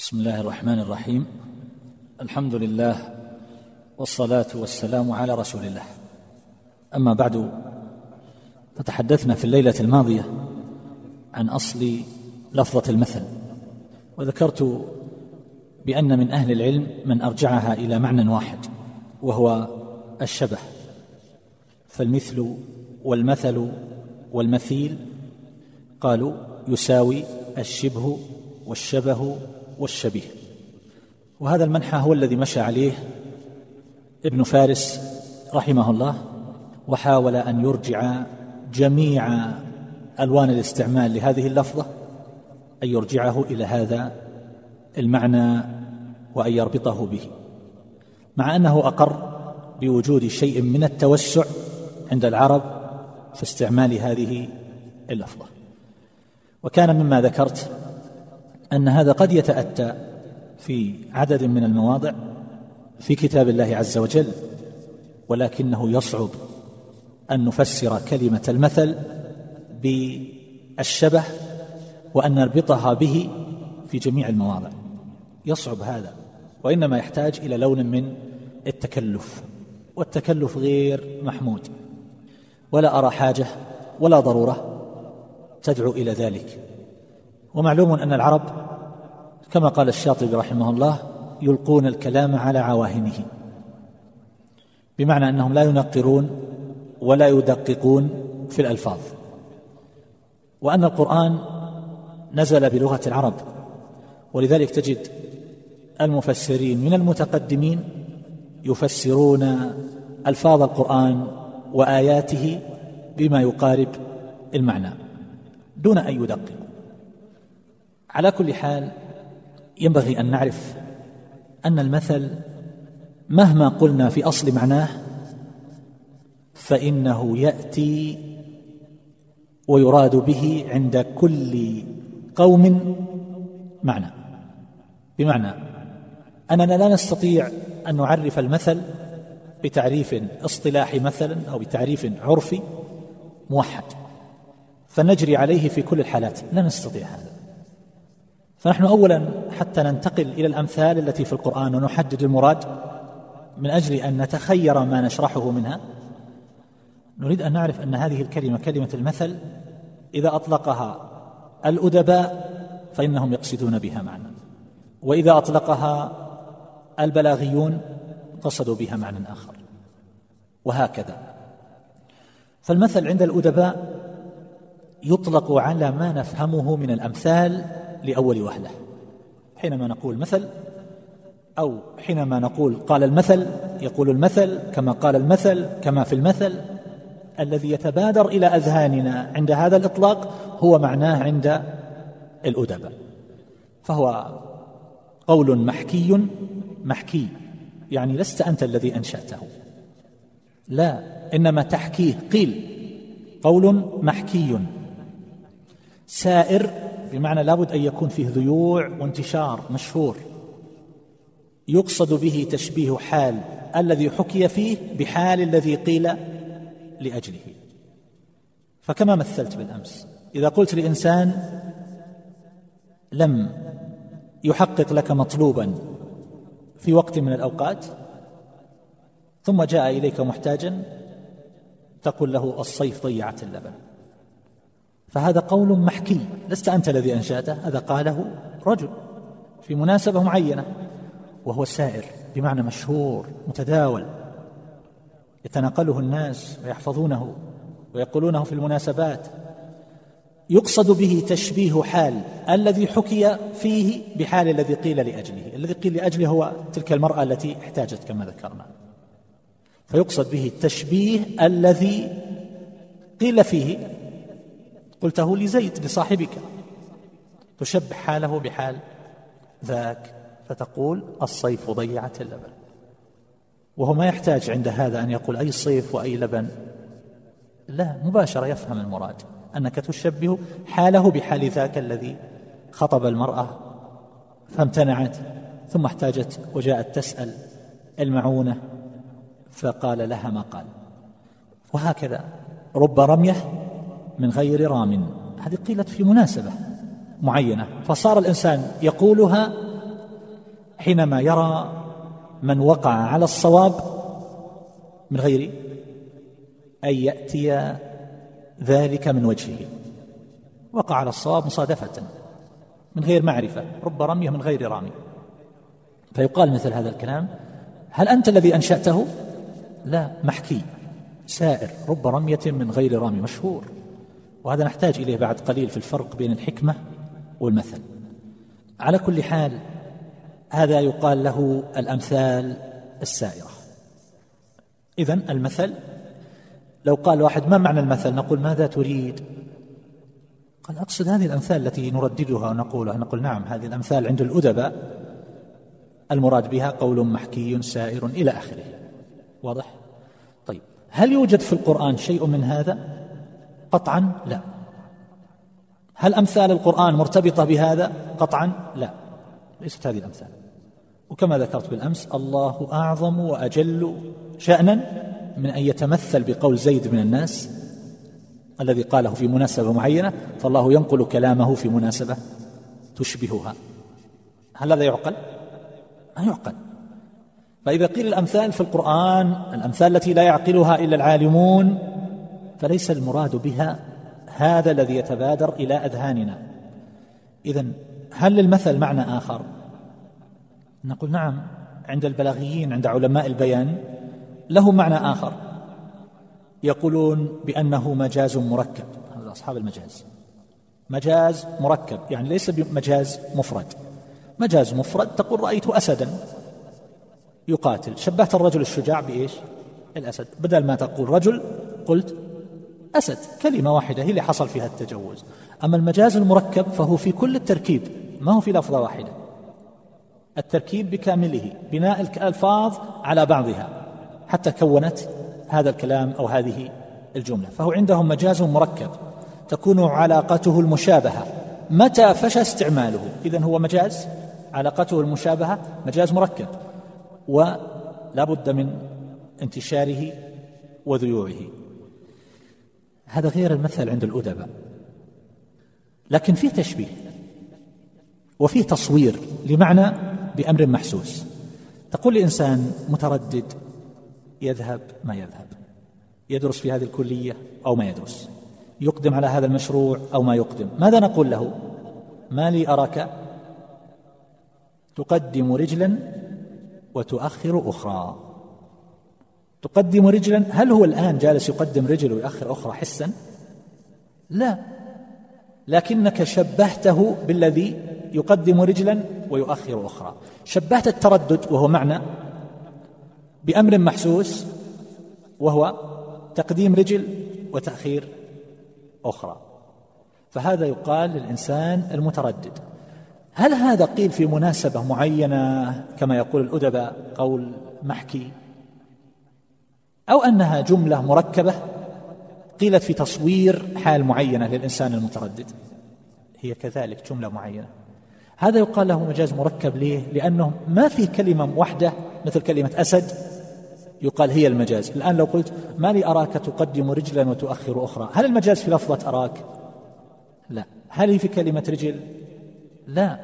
بسم الله الرحمن الرحيم. الحمد لله والصلاة والسلام على رسول الله. أما بعد فتحدثنا في الليلة الماضية عن أصل لفظة المثل وذكرت بأن من أهل العلم من أرجعها إلى معنى واحد وهو الشبه. فالمثل والمثل والمثيل قالوا يساوي الشبه والشبه والشبيه. وهذا المنحى هو الذي مشى عليه ابن فارس رحمه الله وحاول أن يرجع جميع ألوان الاستعمال لهذه اللفظة أن يرجعه إلى هذا المعنى وأن يربطه به. مع أنه أقر بوجود شيء من التوسع عند العرب في استعمال هذه اللفظة. وكان مما ذكرت أن هذا قد يتأتى في عدد من المواضع في كتاب الله عز وجل ولكنه يصعب أن نفسر كلمة المثل بالشبه وأن نربطها به في جميع المواضع. يصعب هذا وإنما يحتاج إلى لون من التكلف والتكلف غير محمود. ولا أرى حاجة ولا ضرورة تدعو إلى ذلك. ومعلوم أن العرب كما قال الشاطبي رحمه الله يلقون الكلام على عواهنه بمعنى أنهم لا ينقرون ولا يدققون في الألفاظ. وأن القرآن نزل بلغة العرب ولذلك تجد المفسرين من المتقدمين يفسرون ألفاظ القرآن وآياته بما يقارب المعنى دون أن يدققوا على كل حال ينبغي أن نعرف أن المثل مهما قلنا في أصل معناه فإنه يأتي ويراد به عند كل قوم معنى. بمعنى أننا لا نستطيع أن نعرف المثل بتعريف اصطلاحي مثلا أو بتعريف عرفي موحد فنجري عليه في كل الحالات. لا نستطيع هذا. فنحن اولا حتى ننتقل إلى الأمثال التي في القرآن ونحدد المراد من أجل أن نتخير ما نشرحه منها. نريد أن نعرف أن هذه الكلمة كلمة المثل. إذا أطلقها الأدباء فإنهم يقصدون بها معنى. وإذا أطلقها البلاغيون قصدوا بها معنى آخر. وهكذا. فالمثل عند الأدباء يطلق على ما نفهمه من الأمثال لأول وهله حينما نقول مثل أو حينما نقول قال المثل يقول المثل كما قال المثل كما في المثل. الذي يتبادر إلى أذهاننا عند هذا الإطلاق هو معناه عند الادباء فهو قول محكي محكي يعني لست أنت الذي أنشأته. لا إنما تحكيه. قيل قول محكي. سائر بمعنى لابد أن يكون فيه ذيوع وانتشار مشهور. يقصد به تشبيه حال الذي حكي فيه بحال الذي قيل لأجله. فكما مثلت بالأمس إذا قلت لإنسان لم يحقق لك مطلوبا في وقت من الأوقات ثم جاء إليك محتاجا تقول له الصيف ضيعت اللبن. فهذا قول محكي. لست أنت الذي أنشأته؟ هذا قاله رجل في مناسبة معينة وهو سائر بمعنى مشهور متداول. يتناقله الناس ويحفظونه ويقولونه في المناسبات. يقصد به تشبيه حال الذي حكي فيه بحال الذي قيل لأجله. الذي قيل لأجله هو تلك المرأة التي احتاجت كما ذكرنا. فيقصد به التشبيه الذي قيل فيه قلته لزيد لصاحبك. تشبه حاله بحال ذاك فتقول الصيف ضيعت اللبن. وهو ما يحتاج عند هذا أن يقول أي صيف وأي لبن. لا مباشرة يفهم المراد. أنك تشبه حاله بحال ذاك الذي خطب المرأة فامتنعت ثم احتاجت وجاءت تسأل المعونة فقال لها ما قال. وهكذا رب رمية من غير رام. هذه قيلت في مناسبة معينة. فصار الإنسان يقولها حينما يرى من وقع على الصواب من غير أن يأتي ذلك من وجهه. وقع على الصواب مصادفة من غير معرفة رب رمية من غير رامي فيقال مثل هذا الكلام هل أنت الذي أنشأته؟ لا محكي سائر رب رمية من غير رامي مشهور. وهذا نحتاج إليه بعد قليل في الفرق بين الحكمة والمثل. على كل حال هذا يقال له الأمثال السائرة. إذا المثل لو قال واحد ما معنى المثل؟ نقول ماذا تريد؟ قال أقصد هذه الأمثال التي نرددها ونقولها. نقول نعم هذه الأمثال عند الأدباء المراد بها قول محكي سائر إلى آخره. واضح؟ طيب هل يوجد في القرآن شيء من هذا؟ قطعا لا. هل أمثال القرآن مرتبطة بهذا؟ قطعا لا. ليست هذه الأمثال. وكما ذكرت بالأمس الله أعظم وأجل شأنا من أن يتمثل بقول زيد من الناس الذي قاله في مناسبة معينة فالله ينقل كلامه في مناسبة تشبهها. هل هذا يعقل؟ ما يعقل. فإذا قيل الأمثال في القرآن الأمثال التي لا يعقلها إلا العالمون فليس المراد بها هذا الذي يتبادر إلى أذهاننا. إذا هل للمثل معنى آخر؟ نقول نعم عند البلاغيين عند علماء البيان له معنى آخر. يقولون بأنه مجاز مركب. هذا أصحاب المجاز. مجاز مركب يعني ليس بمجاز مفرد. مجاز مفرد تقول رأيت أسدا. يقاتل. شبهت الرجل الشجاع بإيش؟ الأسد. بدل ما تقول رجل قلت أسد كلمة واحدة هي اللي حصل فيها التجوز. أما المجاز المركب فهو في كل التركيب ما هو في لفظة واحدة. التركيب بكامله بناء الألفاظ على بعضها حتى كونت هذا الكلام أو هذه الجملة. فهو عندهم مجاز مركب تكون علاقته المشابهة. متى فشى استعماله؟ إذا هو مجاز علاقته المشابهة مجاز مركب. ولا بد من انتشاره وذيوعه. هذا غير المثل عند الأدباء. لكن فيه تشبيه وفيه تصوير لمعنى بأمر محسوس. تقول لإنسان متردد يذهب ما يذهب. يدرس في هذه الكلية أو ما يدرس. يقدم على هذا المشروع أو ما يقدم. ماذا نقول له؟ ما لي أراك؟ تقدم رجلا وتؤخر أخرى. تقدم رجلا؟ هل هو الآن جالس يقدم رجل ويؤخر أخرى حسا؟ لا. لكنك شبهته بالذي يقدم رجلا ويؤخر أخرى. شبهت التردد وهو معنى بأمر محسوس وهو تقديم رجل وتأخير أخرى. فهذا يقال للإنسان المتردد. هل هذا قيل في مناسبة معينة؟ كما يقول الأدباء قول محكي. أو أنها جملة مركبة قيلت في تصوير حال معينة للإنسان المتردد. هي كذلك جملة معينة. هذا يقال له مجاز مركب ليه؟ لأنه ما في كلمة واحدة مثل كلمة أسد يقال هي المجاز. الآن لو قلت ما لي أراك تقدم رجلا وتؤخر أخرى؟ هل المجاز في لفظة أراك؟ لا. هل هي في كلمة رجل؟ لا.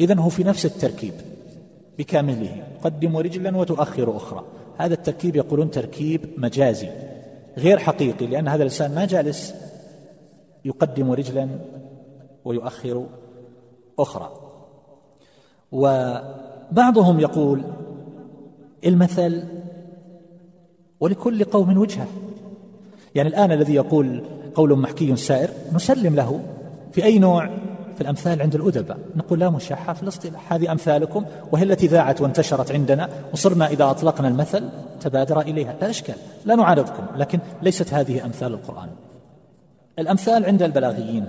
إذن هو في نفس التركيب بكامله. تقدم رجلا وتؤخر أخرى. هذا التركيب يقولون تركيب مجازي غير حقيقي لأن هذا الإنسان ما جالس يقدم رجلا ويؤخر أخرى. وبعضهم يقول المثل ولكل قوم وجهة. يعني الآن الذي يقول قول محكي سائر نسلم له في أي نوع؟ في الأمثال عند الأدباء. نقول لا مشاحة في الاصطلاح. هذه أمثالكم وهي التي ذاعت وانتشرت عندنا وصرنا إذا أطلقنا المثل تبادر إليها. لا إشكال. لا نعارضكم لكن ليست هذه أمثال القرآن. الأمثال عند البلاغيين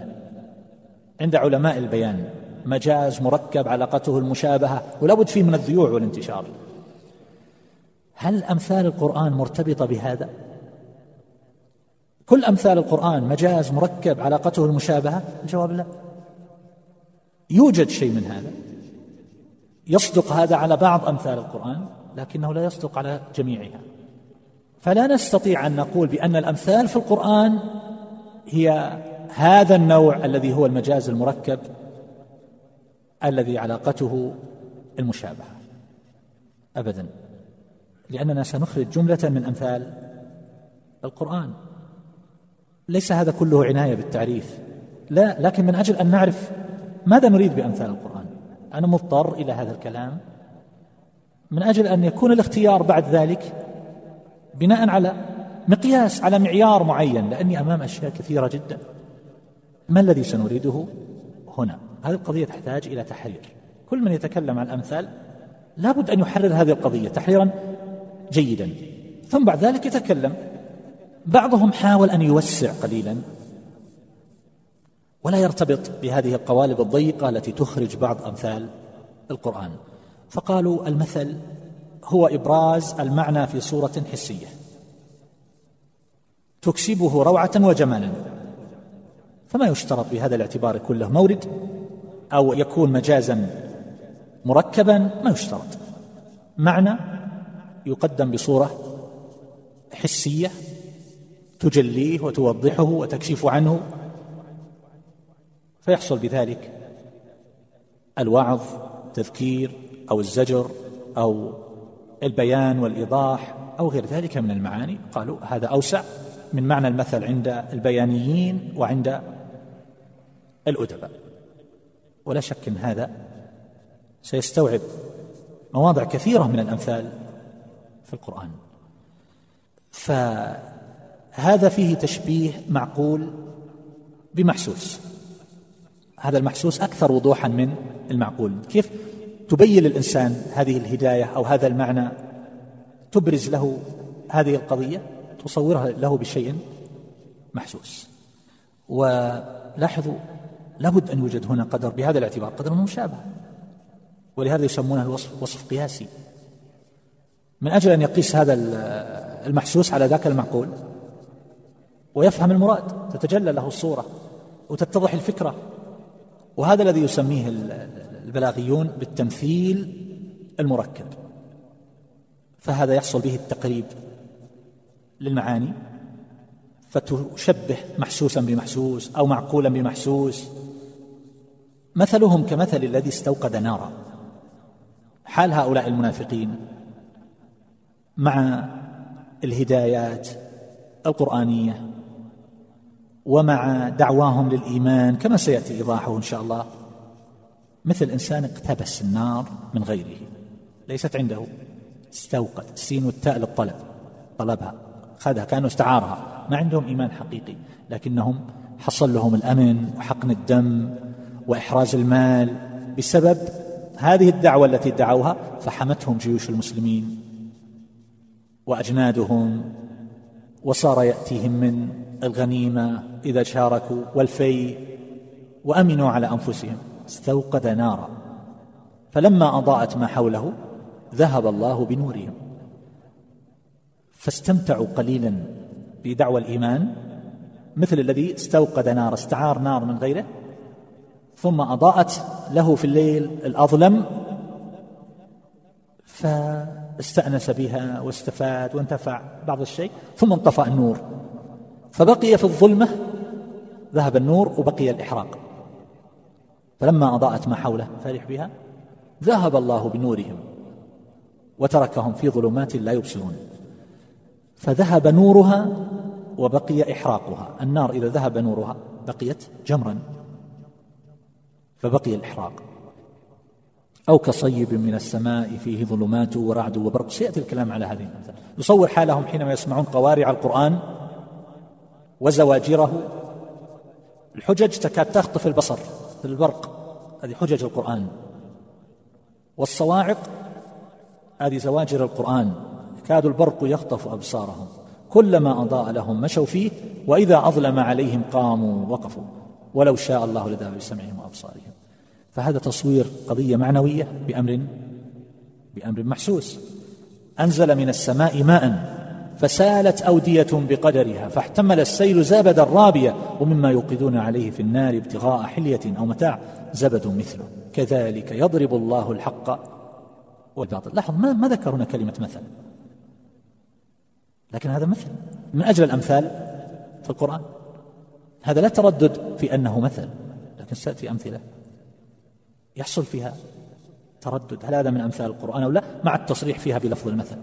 عند علماء البيان. مجاز مركب علاقته المشابهة ولا بد فيه من الذيوع والانتشار. هل أمثال القرآن مرتبطة بهذا؟ كل أمثال القرآن مجاز مركب علاقته المشابهة؟ الجواب لا. يوجد شيء من هذا. يصدق هذا على بعض أمثال القرآن لكنه لا يصدق على جميعها. فلا نستطيع أن نقول بأن الأمثال في القرآن هي هذا النوع الذي هو المجاز المركب الذي علاقته المشابهة. أبدا. لأننا سنخرج جملة من أمثال القرآن. ليس هذا كله عناية بالتعريف. لا لكن من أجل أن نعرف ماذا نريد بأمثال القرآن؟ أنا مضطر إلى هذا الكلام من أجل أن يكون الاختيار بعد ذلك بناء على مقياس على معيار معين لأني أمام أشياء كثيرة جدا. ما الذي سنريده هنا؟ هذه القضية تحتاج إلى تحرير. كل من يتكلم عن الأمثال لابد أن يحرر هذه القضية تحريرا جيدا. ثم بعد ذلك يتكلم بعضهم حاول أن يوسع قليلا ولا يرتبط بهذه القوالب الضيقة التي تخرج بعض أمثال القرآن. فقالوا المثل هو إبراز المعنى في صورة حسية. تكسبه روعة وجمالا. فما يشترط بهذا الاعتبار يكون له مورد أو يكون مجازا مركبا؟ ما يشترط. معنى يقدم بصورة حسية تجليه وتوضحه وتكشف عنه فيحصل بذلك الوعظ تذكير أو الزجر أو البيان والإيضاح أو غير ذلك من المعاني. قالوا هذا أوسع من معنى المثل عند البيانيين وعند الأدباء. ولا شك إن هذا سيستوعب مواضع كثيرة من الأمثال في القرآن. فهذا فيه تشبيه معقول بمحسوس. هذا المحسوس أكثر وضوحا من المعقول. كيف تبين للإنسان هذه الهداية أو هذا المعنى؟ تبرز له هذه القضية؟ تصورها له بشيء محسوس. ولاحظوا لابد أن يوجد هنا قدر بهذا الاعتبار قدر مشابه. ولهذا يسمونه الوصف وصف قياسي. من أجل أن يقيس هذا المحسوس على ذاك المعقول ويفهم المراد تتجلى له الصورة وتتضح الفكرة وهذا الذي يسميه البلاغيون بالتمثيل المركب. فهذا يحصل به التقريب للمعاني فتشبه محسوسا بمحسوس أو معقولا بمحسوس. مثلهم كمثل الذي استوقد نارا. حال هؤلاء المنافقين مع الهدايات القرآنية ومع دعواهم للإيمان كما سيأتي إيضاحه إن شاء الله. مثل إنسان اقتبس النار من غيره ليست عنده استوقد السين والتاء للطلب طلبها خذها كأنه استعارها. ما عندهم إيمان حقيقي لكنهم حصل لهم الأمن وحقن الدم وإحراز المال بسبب هذه الدعوة التي دعوها فحمتهم جيوش المسلمين وأجنادهم وصار يأتيهم من الغنيمة إذا شاركوا والفي وأمنوا على أنفسهم استوقد نارا. فلما أضاءت ما حوله ذهب الله بنورهم. فاستمتعوا قليلا بدعوى الإيمان مثل الذي استوقد نار استعار نار من غيره ثم أضاءت له في الليل الأظلم فاستانس بها واستفاد وانتفع بعض الشيء ثم انطفأ النور. فبقي في الظلمة ذهب النور وبقي الإحراق. فلما أضاءت ما حوله فرح بها ذهب الله بنورهم وتركهم في ظلمات لا يبصرون. فذهب نورها وبقي إحراقها. النار إذا ذهب نورها بقيت جمرا فبقي الإحراق. أو كصيب من السماء فيه ظلمات ورعد وبرق. سيأتي الكلام على هذه المثل يصور حالهم حينما يسمعون قوارع القرآن وزواجره. الحجج تكاد تخطف البصر في البرق. هذه حجج القرآن. والصواعق هذه زواجر القرآن. يكاد البرق يخطف أبصارهم. كلما أضاء لهم مشوا فيه وإذا أظلم عليهم قاموا وقفوا ولو شاء الله لذهب بسمعهم وأبصارهم. فهذا تصوير قضية معنوية بأمر بأمر محسوس. أنزل من السماء ماء فسالت أودية بقدرها فاحتمل السيل زبدا رابيا ومما يوقدون عليه في النار ابتغاء حلية أو متاع زبد مثله. كذلك يضرب الله الحق والباطل. لاحظ ما, ما ذكر هنا كلمة مثل. لكن هذا مثل. من أجل الأمثال في القرآن. هذا لا تردد في أنه مثل لكن ستأتي أمثلة. يحصل فيها تردد. هل هذا من أمثال القرآن أو لا؟ مع التصريح فيها بلفظ المثل.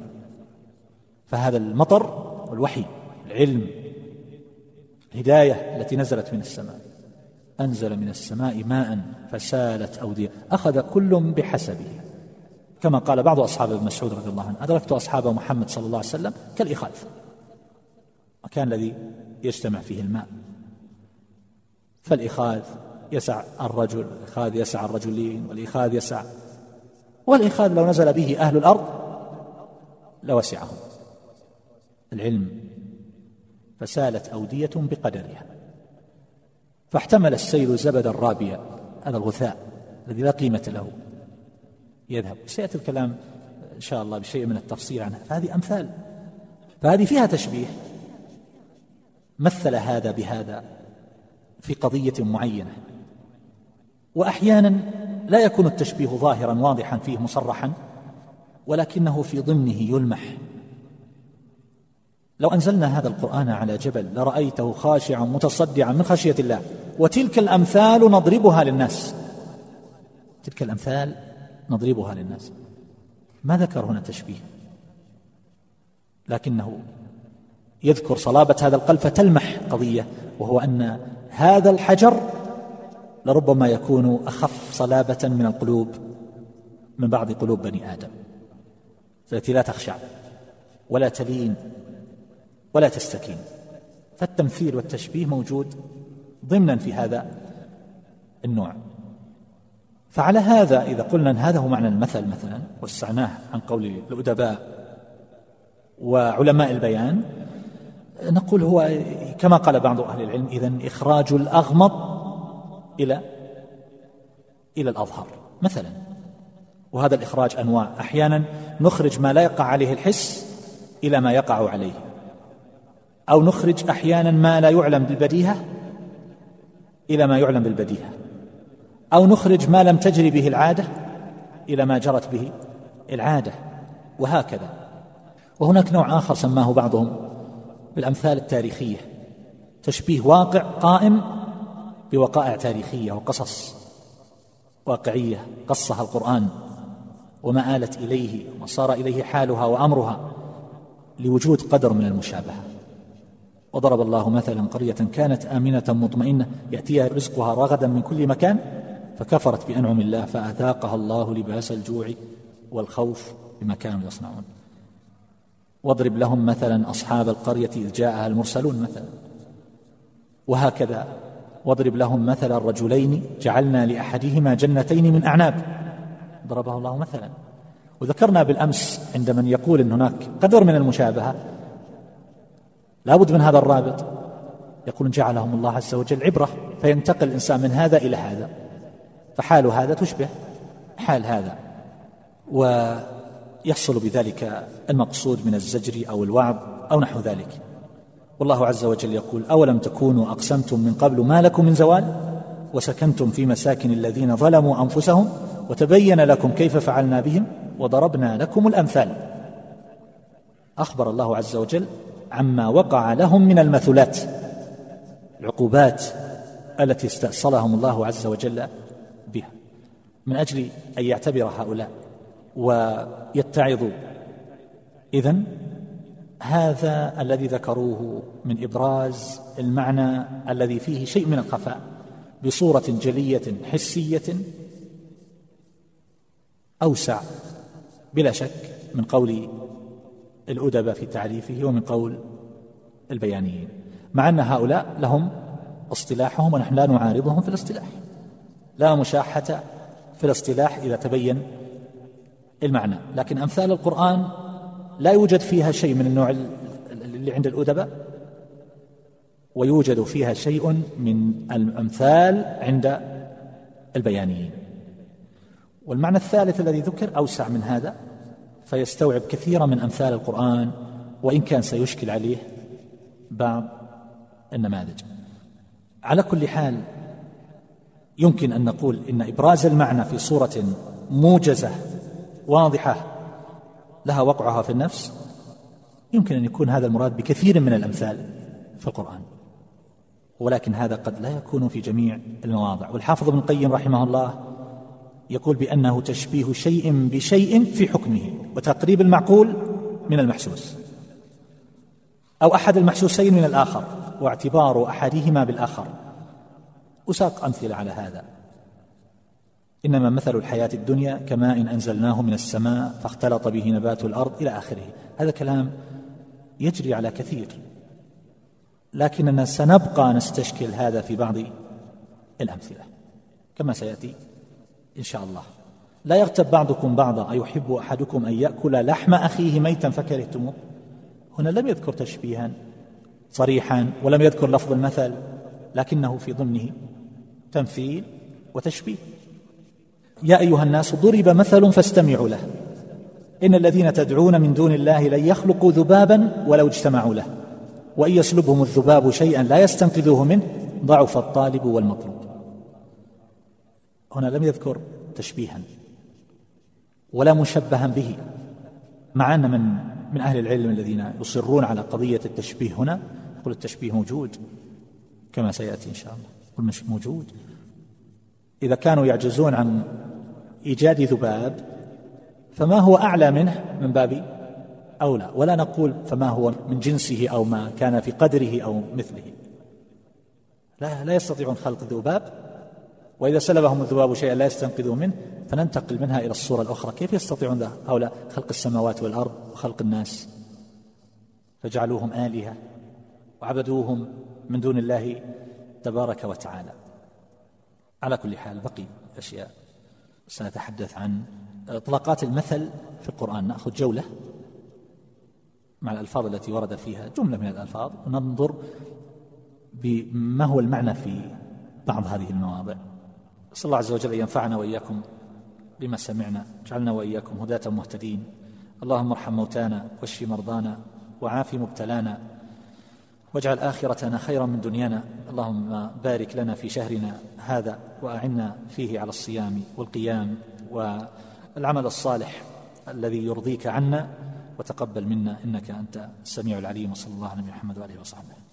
فهذا المطر والوحي العلم الهداية التي نزلت من السماء. أنزل من السماء ماء فسالت أودية. أخذ كل بحسبه. كما قال بعض أصحاب ابن مسعود رضي الله عنه أدركت أصحاب محمد صلى الله عليه وسلم كالإخاذ. مكان الذي يجتمع فيه الماء. فالإخاذ يسع الرجل الإخاذ يسع الرجلين والإخاذ يسع. والإخاذ لو نزل به أهل الأرض لوسعهم. العلم فسالت أودية بقدرها. فاحتمل السيل زبد الرابية هذا الغثاء الذي لا قيمة له. يذهب. سيأتي الكلام إن شاء الله بشيء من التفصيل عنها. فهذه أمثال. فهذه فيها تشبيه. مثل هذا بهذا في قضية معينة. وأحيانا لا يكون التشبيه ظاهرا واضحا فيه مصرحا ولكنه في ضمنه يلمح. لو أنزلنا هذا القرآن على جبل لرأيته خاشعا متصدعا من خشية الله وتلك الأمثال نضربها للناس. تلك الأمثال نضربها للناس. ما ذكر هنا تشبيه؟ لكنه يذكر صلابة هذا القلب فتلمح قضية وهو أن هذا الحجر لربما يكون أخف صلابة من القلوب من بعض قلوب بني آدم. التي لا تخشع ولا تلين ولا تستكين. فالتمثيل والتشبيه موجود ضمنا في هذا النوع. فعلى هذا إذا قلنا أن هذا هو معنى المثل مثلا وسعناه عن قول الأدباء وعلماء البيان نقول هو كما قال بعض أهل العلم إذا إخراج الأغمض إلى إلى الأظهر مثلا. وهذا الإخراج أنواع. أحيانا نخرج ما لا يقع عليه الحس إلى ما يقع عليه. أو نخرج أحيانا ما لا يعلم بالبديهة إلى ما يعلم بالبديهة. أو نخرج ما لم تجري به العادة إلى ما جرت به العادة. وهكذا. وهناك نوع آخر سماه بعضهم بالأمثال التاريخية. تشبيه واقع قائم بوقائع تاريخية وقصص واقعية قصها القرآن وما آلت إليه وما صار إليه حالها وأمرها لوجود قدر من المشابهة. وضرب الله مثلا قرية كانت آمنة مطمئنة يأتيها رزقها رغدا من كل مكان فكفرت بأنعم الله فأذاقها الله لباس الجوع والخوف بما كانوا يصنعون. واضرب لهم مثلا أصحاب القرية إذ جاءها المرسلون مثلا. وهكذا واضرب لهم مثل الرجلين جعلنا لأحدهما جنتين من أعناب. ضربه الله مثلا. وذكرنا بالأمس عند من يقول أن هناك قدر من المشابهة. لابد من هذا الرابط. يقول جعلهم الله عز وجل عبرة فينتقل الإنسان من هذا إلى هذا. فحال هذا تشبه حال هذا. ويحصل بذلك المقصود من الزجر أو الوعظ أو نحو ذلك. والله عز وجل يقول أولم تكونوا أقسمتم من قبل ما لكم من زوال؟ وسكنتم في مساكن الذين ظلموا أنفسهم وتبين لكم كيف فعلنا بهم وضربنا لكم الأمثال. أخبر الله عز وجل عما وقع لهم من المثلات العقوبات التي استأصلهم الله عز وجل بها. من أجل أن يعتبر هؤلاء ويتعظوا. إذن هذا الذي ذكروه من إبراز المعنى الذي فيه شيء من الخفاء بصورة جلية حسية أوسع بلا شك من قول الأدب في تعريفه ومن قول البيانيين مع أن هؤلاء لهم اصطلاحهم ونحن لا نعارضهم في الاصطلاح لا مشاحة في الاصطلاح إذا تبين المعنى لكن أمثال القرآن لا يوجد فيها شيء من النوع اللي عند الأدباء ويوجد فيها شيء من الأمثال عند البيانيين. والمعنى الثالث الذي ذكر أوسع من هذا فيستوعب كثيرا من أمثال القرآن وإن كان سيشكل عليه بعض النماذج. على كل حال يمكن أن نقول إن إبراز المعنى في صورة موجزة واضحة لها وقعها في النفس يمكن أن يكون هذا المراد بكثير من الأمثال في القرآن. ولكن هذا قد لا يكون في جميع المواضع. والحافظ ابن القيم رحمه الله يقول بأنه تشبيه شيء بشيء في حكمه وتقريب المعقول من المحسوس. أو أحد المحسوسين من الآخر واعتبار أحدهما بالآخر. أساق أمثلة على هذا. إنما مثل الحياة الدنيا كماء إن أنزلناه من السماء فاختلط به نبات الأرض إلى آخره. هذا كلام يجري على كثير. لكننا سنبقى نستشكل هذا في بعض الأمثلة كما سيأتي إن شاء الله. لا يغتب بعضكم بعضا أيحب أحدكم أن يأكل لحم أخيه ميتا فكرهتموه؟ هنا لم يذكر تشبيها صريحا ولم يذكر لفظ المثل لكنه في ضمنه تمثيل وتشبيه. يا أيها الناس ضرب مثل فاستمعوا له. إن الذين تدعون من دون الله لن يخلقوا ذبابا ولو اجتمعوا له. وإن يسلبهم الذباب شيئا لا يستنقذوه منه ضعف الطالب والمطلوب. هنا لم يذكر تشبيها ولا مشبها به مع أن من من أهل العلم الذين يصرون على قضية التشبيه هنا يقول التشبيه موجود كما سيأتي إن شاء الله. يقول موجود. إذا كانوا يعجزون عن إيجاد ذباب فما هو أعلى منه من باب اولى ولا نقول فما هو من جنسه أو ما كان في قدره أو مثله. لا لا يستطيعون خلق الذباب وإذا سلبهم الذباب شيئا لا يستنقذوا منه فننتقل منها إلى الصورة الأخرى. كيف يستطيعون هؤلاء خلق السماوات والأرض وخلق الناس؟ فجعلوهم آلهة وعبدوهم من دون الله تبارك وتعالى. على كل حال بقي أشياء. سنتحدث عن إطلاقات المثل في القرآن. نأخذ جولة مع الألفاظ التي ورد فيها جملة من الألفاظ وننظر بما هو المعنى في بعض هذه المواضع. نسأل الله عز وجل أن ينفعنا وإياكم بما سمعنا اجعلنا وإياكم هداة مهتدين. اللهم ارحم موتانا واشف مرضانا وعاف مبتلانا. واجعل آخرتنا خيرا من دنيانا. اللهم بارك لنا في شهرنا هذا وأعنا فيه على الصيام والقيام والعمل الصالح الذي يرضيك عنا وتقبل منا. إنك أنت السميع العليم. وصلى الله على محمد واله وصحبه.